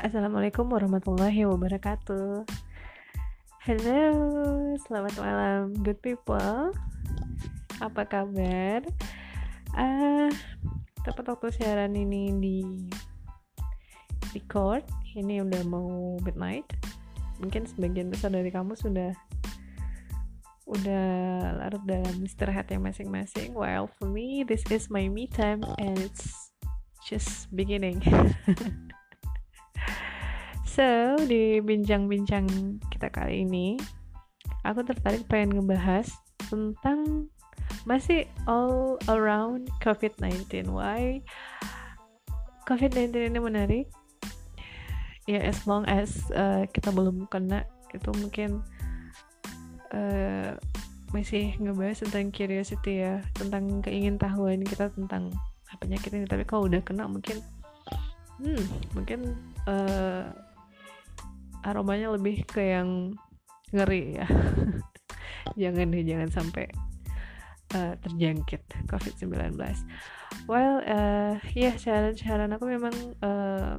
Assalamualaikum warahmatullahi wabarakatuh. Hello, selamat malam, good people. Apa kabar? Uh, tepat waktu siaran ini di record. Ini udah mau midnight. Mungkin sebagian besar dari kamu sudah udah larut dalam istirahatnya masing-masing. Well, for me, this is my me time and it's just beginning. So, di bincang-bincang kita kali ini, aku tertarik pengen ngebahas tentang masih all around COVID-19. Why COVID-19 ini menarik? Ya, as long as uh, kita belum kena, itu mungkin uh, masih ngebahas tentang curiosity ya, tentang keingintahuan kita tentang penyakit ini. Tapi kalau udah kena, mungkin, hmm, mungkin uh, aromanya lebih ke yang ngeri ya. Jangan deh jangan sampai uh, terjangkit COVID-19 well uh, ya yeah, saran-saran aku memang uh,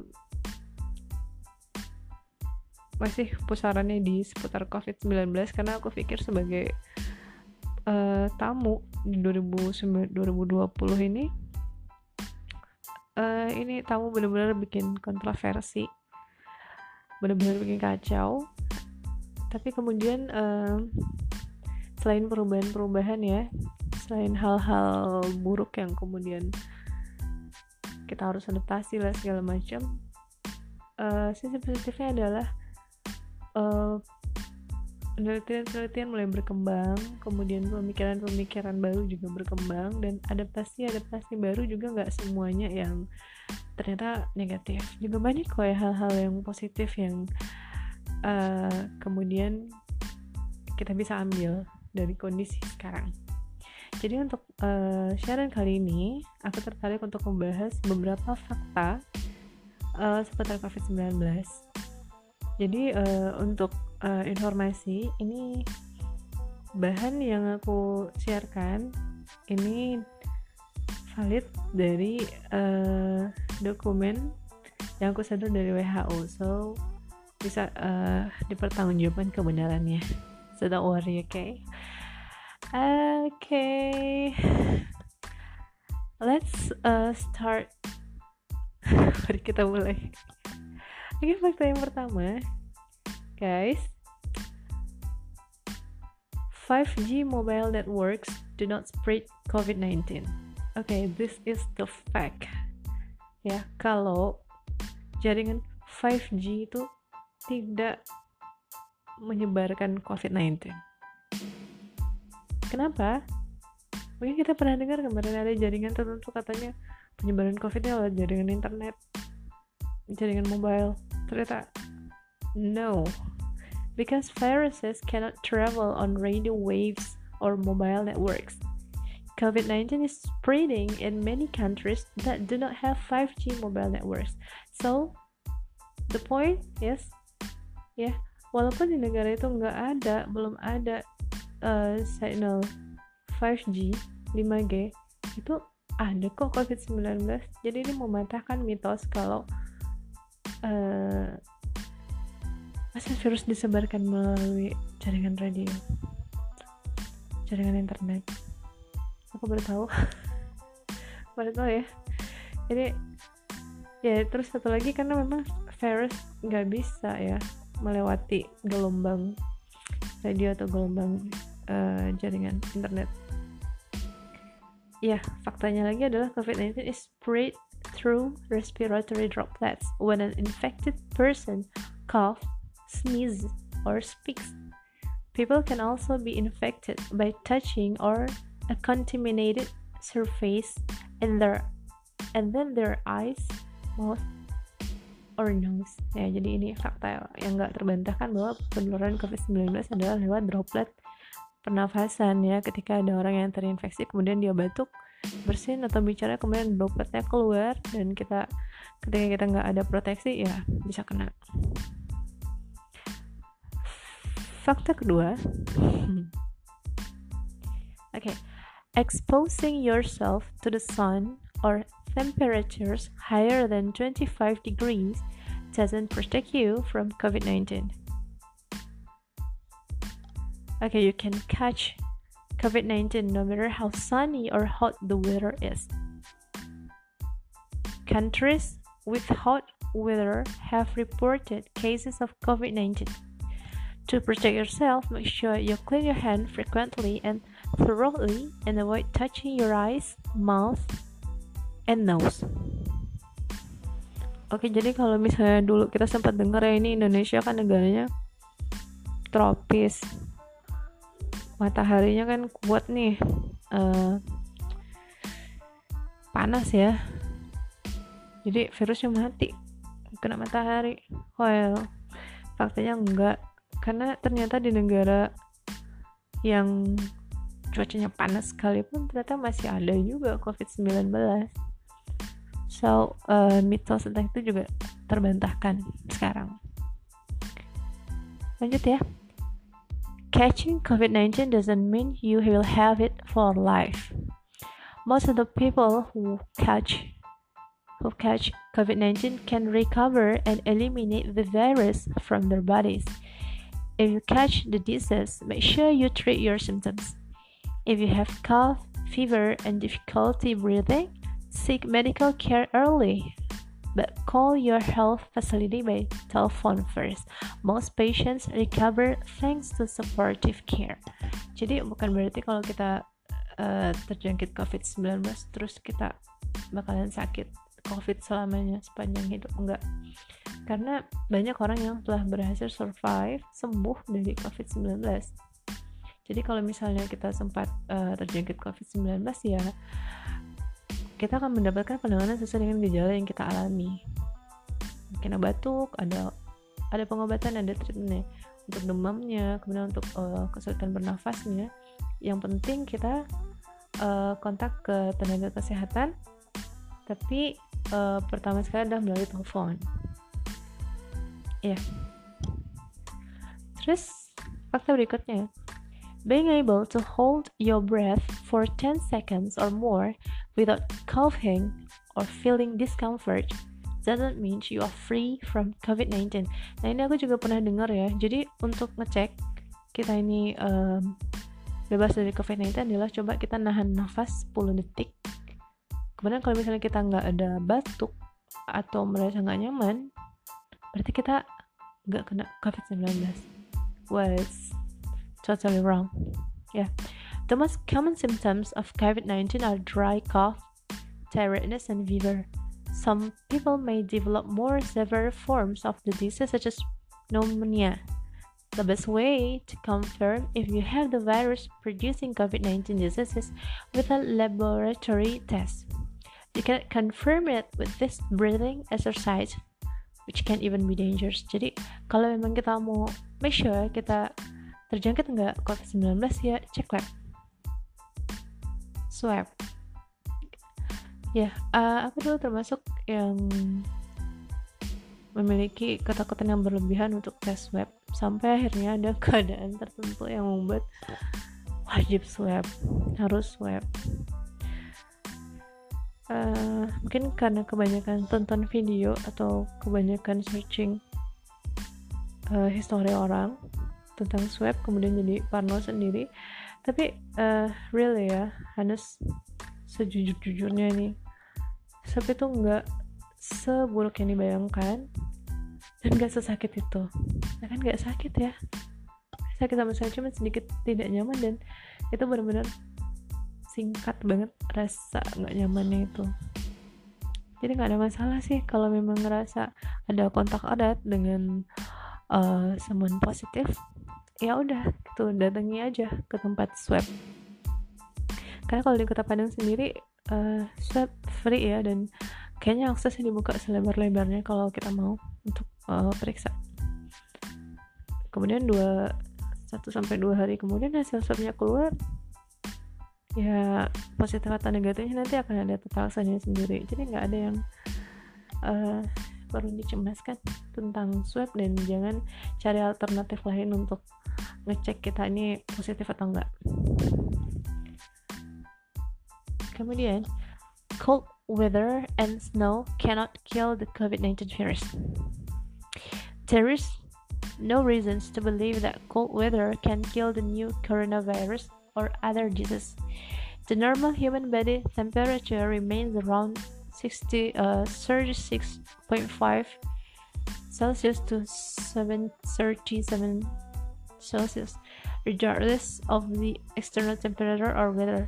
masih pusarannya di seputar COVID-19 karena aku pikir sebagai uh, tamu di 2020 ini uh, ini tamu benar-benar bikin kontroversi benar-benar bikin kacau. Tapi kemudian uh, selain perubahan-perubahan ya selain hal-hal buruk yang kemudian kita harus adaptasi lah segala macam uh, sisi positifnya adalah uh, penelitian-penelitian mulai berkembang, kemudian pemikiran-pemikiran baru juga berkembang, dan adaptasi-adaptasi baru juga nggak semuanya yang ternyata negatif. Juga banyak kok ya hal-hal yang positif yang uh, kemudian kita bisa ambil dari kondisi sekarang. Jadi untuk uh, siaran kali ini, aku tertarik untuk membahas beberapa fakta uh, seputar COVID-19. Jadi uh, untuk uh, informasi ini bahan yang aku siarkan ini valid dari uh, dokumen yang aku sadar dari WHO so bisa uh, dipertanggungjawabkan kebenarannya. So don't worry oke okay? okay. let's uh, start. Mari kita mulai. Oke okay, fakta yang pertama guys 5G mobile networks do not spread COVID-19. Oke, okay, this is the fact. Ya, kalau jaringan 5G itu tidak menyebarkan COVID-19. Kenapa? Mungkin kita pernah dengar kemarin ada jaringan tertentu katanya penyebaran COVID-nya lewat jaringan internet, jaringan mobile. Ternyata no, because viruses cannot travel on radio waves or mobile networks. COVID 19 is spreading in many countries that do not have 5G mobile networks. So, the point is, ya, yeah, walaupun di negara itu nggak ada, belum ada uh, signal 5G, 5G, itu ada kok COVID-19. Jadi ini mematahkan mitos kalau uh, masa virus disebarkan melalui jaringan radio? Jaringan internet. Aku baru tahu. Baru tahu ya. Jadi ya terus satu lagi karena memang virus nggak bisa ya melewati gelombang radio atau gelombang uh, jaringan internet. Ya faktanya lagi adalah COVID-19 is spread through respiratory droplets. When an infected person cough sneezes, or speaks. People can also be infected by touching or a contaminated surface and their and then their eyes, mouth, or nose. Ya, jadi ini fakta yang nggak terbantahkan bahwa penularan COVID-19 adalah lewat droplet pernafasan ya ketika ada orang yang terinfeksi kemudian dia batuk bersin atau bicara kemudian dropletnya keluar dan kita ketika kita nggak ada proteksi ya bisa kena Fakta kedua. okay. Exposing yourself to the sun or temperatures higher than 25 degrees doesn't protect you from COVID-19. Okay, you can catch COVID-19 no matter how sunny or hot the weather is. Countries with hot weather have reported cases of COVID-19. To protect yourself, make sure you clean your hand frequently and thoroughly and avoid touching your eyes, mouth, and nose. Oke, jadi kalau misalnya dulu kita sempat dengar ya ini Indonesia kan negaranya tropis. Mataharinya kan kuat nih. Uh, panas ya. Jadi virusnya mati kena matahari. Well, faktanya enggak karena ternyata di negara yang cuacanya panas sekalipun ternyata masih ada juga COVID-19 so uh, mitos tentang itu juga terbantahkan sekarang. Lanjut ya. Catching COVID-19 doesn't mean you will have it for life. Most of the people who catch who catch COVID-19 can recover and eliminate the virus from their bodies. If you catch the disease, make sure you treat your symptoms. If you have cough, fever, and difficulty breathing, seek medical care early. But call your health facility by telephone first. Most patients recover thanks to supportive care. Jadi bukan berarti kalau kita uh, terjangkit COVID-19 terus kita bakalan sakit COVID selamanya sepanjang hidup enggak. Karena banyak orang yang telah berhasil survive sembuh dari COVID-19 jadi kalau misalnya kita sempat uh, terjangkit COVID-19 ya kita akan mendapatkan penanganan sesuai dengan gejala yang kita alami. Mungkin ada batuk, ada ada pengobatan, ada treatmentnya untuk demamnya, kemudian untuk uh, kesulitan bernafasnya. Yang penting kita uh, kontak ke tenaga kesehatan, tapi uh, pertama sekali adalah melalui telepon. Ya. Yeah. Terus fakta berikutnya, Being able to hold your breath for 10 seconds or more without coughing or feeling discomfort doesn't mean you are free from COVID-19. Nah ini aku juga pernah dengar ya. Jadi untuk ngecek kita ini um, bebas dari COVID-19 adalah coba kita nahan nafas 10 detik. Kemudian kalau misalnya kita nggak ada batuk atau merasa nggak nyaman, berarti kita nggak kena COVID-19. Was totally wrong. Yeah. The most common symptoms of COVID 19 are dry cough, tiredness, and fever. Some people may develop more severe forms of the disease, such as pneumonia. The best way to confirm if you have the virus producing COVID 19 disease is with a laboratory test. You can confirm it with this breathing exercise, which can even be dangerous. Jadi, kalau memang kita mau make sure kita terjangkit nggak COVID-19 ya cek lab. Swab. Ya uh, aku dulu termasuk yang memiliki ketakutan yang berlebihan untuk tes swab. Sampai akhirnya ada keadaan tertentu yang membuat wajib swab harus swab uh, mungkin karena kebanyakan tonton video atau kebanyakan searching uh, history orang tentang swab kemudian jadi parno sendiri. Tapi uh, really ya Hannes sejujur-jujurnya nih swab itu nggak seburuk yang dibayangkan dan nggak sesakit itu. Nah kan nggak sakit ya? Sakit sama saya cuma sedikit tidak nyaman dan itu benar-benar singkat banget rasa nggak nyamannya itu. Jadi nggak ada masalah sih kalau memang ngerasa ada kontak erat dengan uh, someone positif ya udah gitu datangi aja ke tempat swab. Karena kalau di kota Padang sendiri uh, swab free ya dan kayaknya aksesnya dibuka selebar-lebarnya kalau kita mau untuk uh, periksa. Kemudian dua satu sampai dua hari kemudian hasil swabnya keluar ya positif atau negatifnya nanti akan ada tetaksanya sendiri. Jadi nggak ada yang uh, perlu dicemaskan tentang swab dan jangan cari alternatif lain untuk ngecek kita ini positif atau enggak kemudian cold weather and snow cannot kill the COVID-19 virus. There is no reasons to believe that cold weather can kill the new coronavirus or other diseases. The normal human body temperature remains around 60, uh, 36.5 Celsius to 737 Celsius, regardless of the external temperature or weather.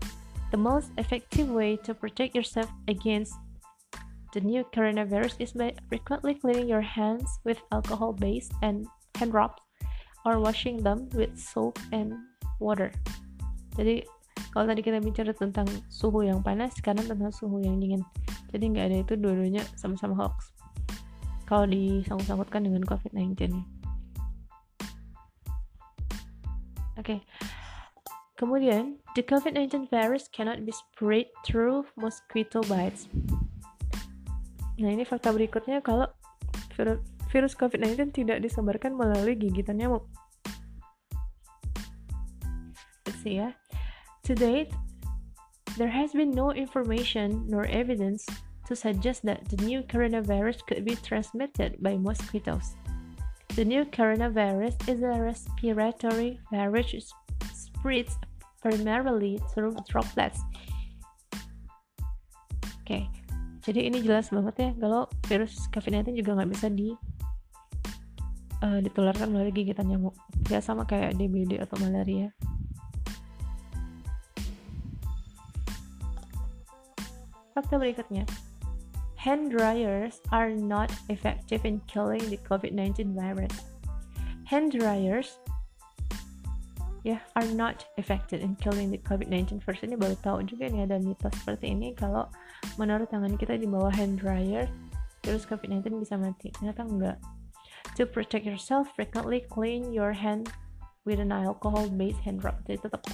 The most effective way to protect yourself against the new coronavirus is by frequently cleaning your hands with alcohol based and hand rubs or washing them with soap and water. Jadi kalau tadi kita bicara tentang suhu yang panas, sekarang tentang suhu yang dingin. Jadi nggak ada itu dua-duanya sama-sama hoax. Kalau disangkut-sangkutkan dengan COVID-19. Oke. Okay. Kemudian, the COVID-19 virus cannot be spread through mosquito bites. Nah, ini fakta berikutnya kalau virus COVID-19 tidak disebarkan melalui gigitan nyamuk. Let's see ya. To date, there has been no information nor evidence to suggest that the new coronavirus could be transmitted by mosquitoes. The new coronavirus is a respiratory virus spreads primarily through droplets. Oke, okay, jadi ini jelas banget ya kalau virus COVID-19 juga nggak bisa di uh, ditularkan melalui gigitan nyamuk ya sama kayak DBD atau malaria fakta berikutnya. Hand dryers are not effective in killing the COVID-19 virus. Hand dryers ya yeah, are not effective in killing the COVID-19 virus. Ini baru tahu juga nih ada mitos seperti ini. Kalau menurut tangan kita di bawah hand dryer virus COVID-19 bisa mati. Ternyata enggak. To protect yourself frequently clean your hand with an alcohol based hand rub jadi tetap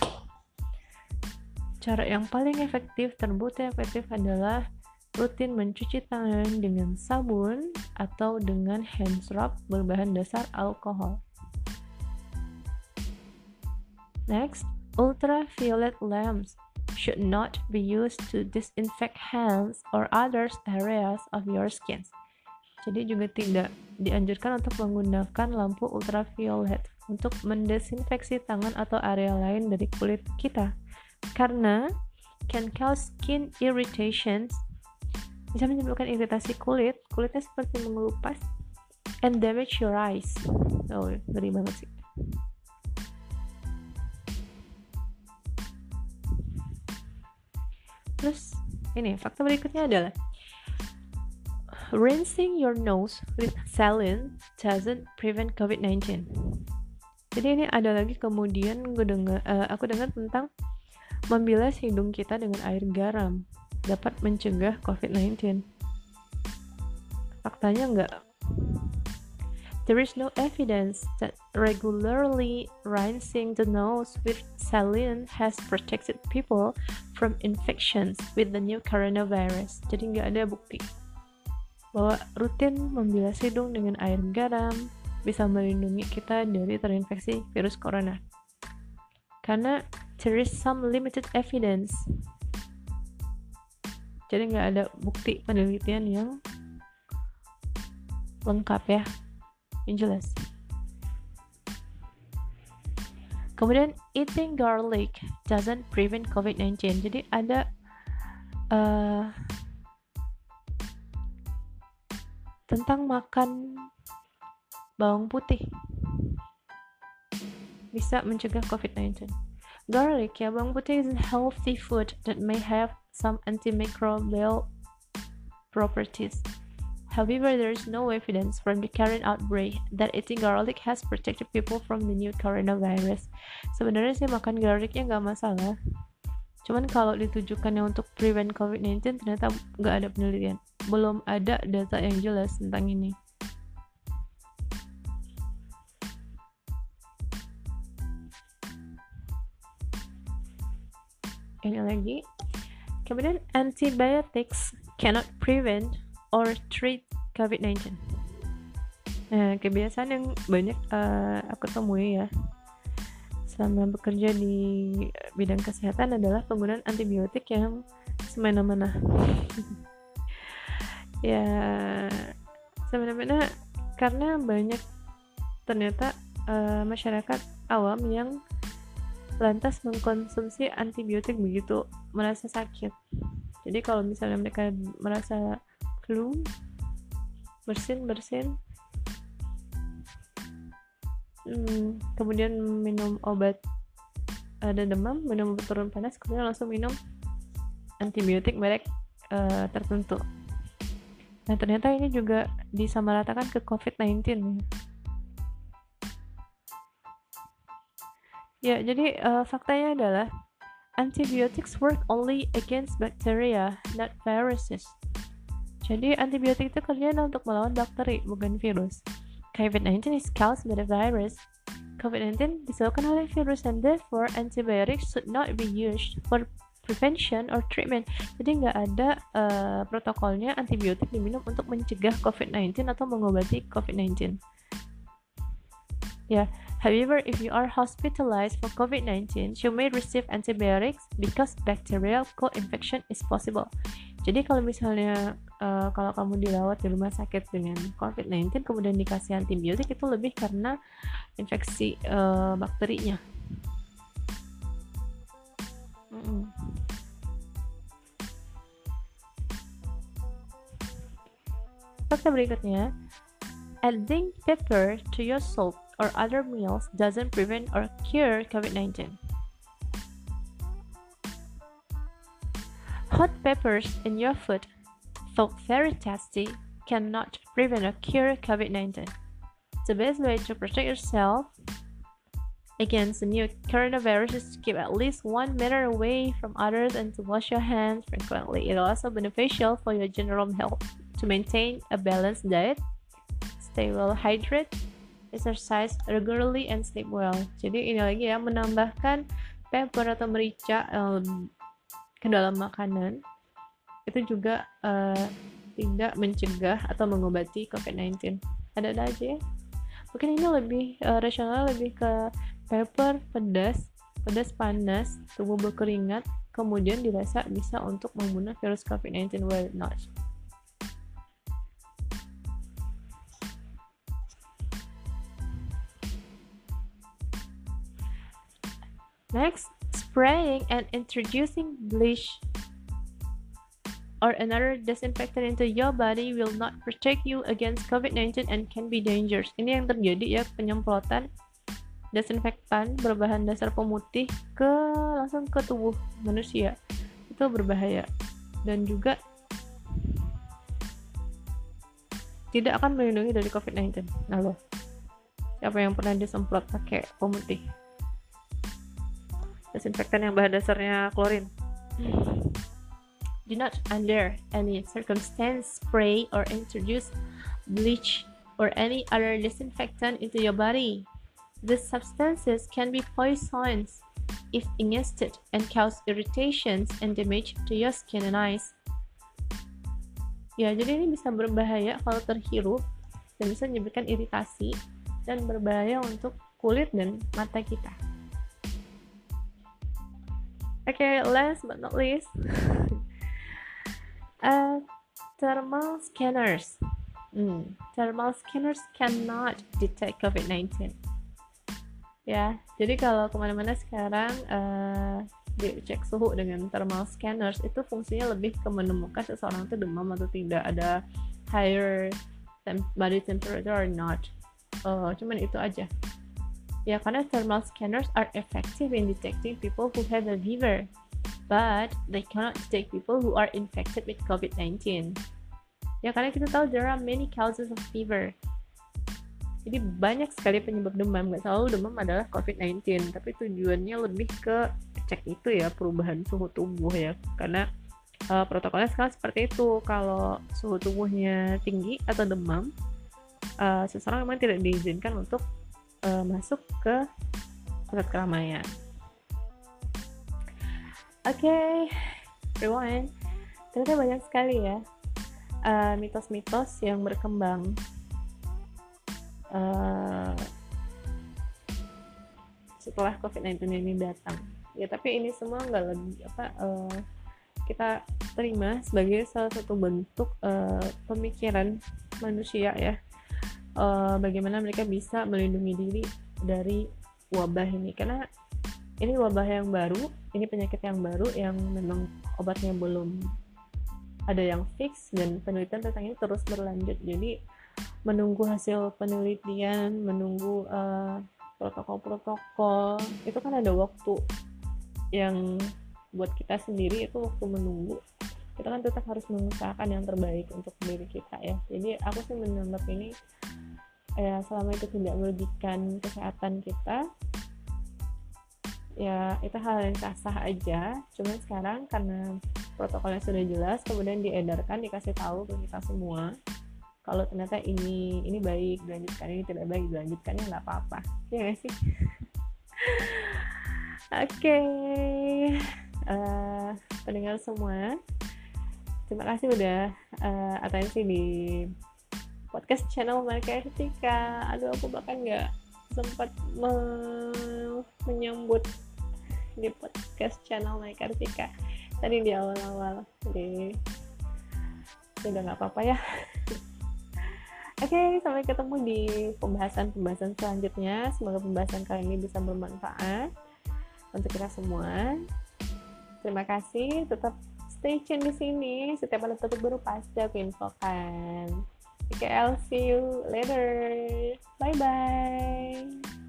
cara yang paling efektif terbukti efektif adalah rutin mencuci tangan dengan sabun atau dengan hand rub berbahan dasar alkohol Next, ultraviolet lamps should not be used to disinfect hands or other areas of your skin. Jadi juga tidak dianjurkan untuk menggunakan lampu ultraviolet untuk mendesinfeksi tangan atau area lain dari kulit kita karena can cause skin irritations. Bisa menyebabkan iritasi kulit. Kulitnya seperti mengelupas and damage your eyes. Oh ngeri banget sih. Terus ini fakta berikutnya adalah rinsing your nose with saline doesn't prevent COVID-19. Jadi ini ada lagi kemudian gue dengar, uh, aku dengar tentang membilas hidung kita dengan air garam dapat mencegah COVID-19. Faktanya enggak. There is no evidence that regularly rinsing the nose with saline has protected people from infections with the new coronavirus. Jadi nggak ada bukti bahwa rutin membilas hidung dengan air garam bisa melindungi kita dari terinfeksi virus corona. Karena there is some limited evidence. Jadi nggak ada bukti penelitian yang lengkap ya. Yang jelas. Kemudian eating garlic doesn't prevent COVID-19 jadi ada uh, tentang makan bawang putih bisa mencegah COVID-19 garlic ya bawang putih is a healthy food that may have some antimicrobial properties However, there is no evidence from the current outbreak that eating garlic has protected people from the new coronavirus. Sebenarnya sih makan garlicnya nggak masalah. Cuman kalau ditujukannya untuk prevent COVID-19 ternyata nggak ada penelitian. Belum ada data yang jelas tentang ini. Ini lagi. Kemudian antibiotics cannot prevent or treat COVID-19. Nah, kebiasaan yang banyak uh, aku temui ya selama bekerja di bidang kesehatan adalah penggunaan antibiotik yang semena-mena. ya, semena-mena karena banyak ternyata uh, masyarakat awam yang lantas mengkonsumsi antibiotik begitu merasa sakit. Jadi kalau misalnya mereka merasa flu, bersin-bersin, hmm, kemudian minum obat ada demam, minum obat turun panas, kemudian langsung minum antibiotik merek uh, tertentu. Nah ternyata ini juga disamaratakan ke COVID-19 ya. Ya, jadi uh, faktanya adalah antibiotics work only against bacteria, not viruses. Jadi antibiotik itu kerjanya untuk melawan bakteri, bukan virus. COVID-19 is caused by the virus. COVID-19 disebabkan oleh virus and therefore antibiotics should not be used for prevention or treatment. Jadi nggak ada uh, protokolnya antibiotik diminum untuk mencegah COVID-19 atau mengobati COVID-19. Ya, yeah. However, if you are hospitalized for COVID-19, you may receive antibiotics because bacterial co-infection is possible. Jadi kalau misalnya uh, kalau kamu dirawat di rumah sakit dengan COVID-19 kemudian dikasih antibiotik itu lebih karena infeksi uh, bakterinya. Mm -mm. Fakta berikutnya, adding pepper to your soup or other meals doesn't prevent or cure COVID 19. Hot peppers in your food, though very tasty, cannot prevent or cure COVID 19. The best way to protect yourself against the new coronavirus is to keep at least one meter away from others and to wash your hands frequently. It also beneficial for your general health to maintain a balanced diet, stay well hydrated, exercise regularly and sleep well. Jadi ini lagi ya menambahkan pepper atau merica um, ke dalam makanan itu juga uh, tidak mencegah atau mengobati COVID-19. Ada-ada aja ya. Mungkin ini lebih uh, rasional lebih ke pepper pedas, pedas panas, tubuh berkeringat, kemudian dirasa bisa untuk membunuh virus COVID-19 well not. Next, spraying and introducing bleach or another disinfectant into your body will not protect you against COVID-19 and can be dangerous. Ini yang terjadi ya penyemprotan desinfektan berbahan dasar pemutih ke langsung ke tubuh manusia. Itu berbahaya dan juga tidak akan melindungi dari COVID-19. Nah, loh. Siapa yang pernah disemprot pakai pemutih? Desinfektan yang bahan dasarnya klorin. Do not under any circumstance spray or introduce bleach or any other disinfectant into your body. These substances can be poisons if ingested and cause irritations and damage to your skin and eyes. Ya, jadi ini bisa berbahaya kalau terhirup dan bisa menyebabkan iritasi dan berbahaya untuk kulit dan mata kita. Okay, last but not least, uh, thermal scanners. Hmm, thermal scanners cannot detect COVID-19. Ya, jadi kalau ke mana-mana sekarang uh, dicek suhu dengan thermal scanners itu fungsinya lebih ke menemukan seseorang itu demam atau tidak ada higher temp body temperature or not. Uh, cuman itu aja. Ya, karena thermal scanners are effective in detecting people who have a fever, but they cannot detect people who are infected with COVID-19. Ya, karena kita tahu there are many causes of fever. Jadi banyak sekali penyebab demam, nggak selalu demam adalah COVID-19, tapi tujuannya lebih ke cek itu ya perubahan suhu tubuh ya, karena uh, protokolnya sekarang seperti itu. Kalau suhu tubuhnya tinggi atau demam, uh, seseorang memang tidak diizinkan untuk uh, masuk ke pusat keramaian. Oke, okay, rewind. Ternyata banyak sekali ya eh, mitos-mitos uh, yang berkembang uh, setelah COVID-19 ini datang. Ya, tapi ini semua nggak lebih apa uh, kita terima sebagai salah satu bentuk uh, pemikiran manusia ya uh, bagaimana mereka bisa melindungi diri dari wabah ini. Karena ini wabah yang baru ini penyakit yang baru yang memang obatnya belum ada yang fix dan penelitian tentang ini terus berlanjut. Jadi menunggu hasil penelitian menunggu eh, protokol-protokol itu kan ada waktu yang buat kita sendiri itu waktu menunggu. Kita kan tetap harus mengusahakan yang terbaik untuk diri kita ya. Jadi aku sih menganggap ini ya selama itu tidak merugikan kesehatan kita ya itu hal yang sah-sah aja. Cuman sekarang karena protokolnya sudah jelas kemudian diedarkan dikasih tahu ke kita semua kalau ternyata ini ini baik dilanjutkan ini tidak baik dilanjutkan ya nggak apa-apa. Ya gak sih? Oke. Okay. uh, eh, pendengar semua terima kasih udah uh, atensi di podcast channel mereka Etika aduh aku bahkan nggak sempat me menyambut di podcast channel mereka Etika tadi di awal-awal jadi udah nggak apa-apa ya Oke, okay, sampai ketemu di pembahasan-pembahasan selanjutnya. Semoga pembahasan kali ini bisa bermanfaat untuk kita semua. Terima kasih, tetap stay tune di sini. Setiap ada topik baru pasti aku infokan. Okay, I'll see you later. Bye-bye.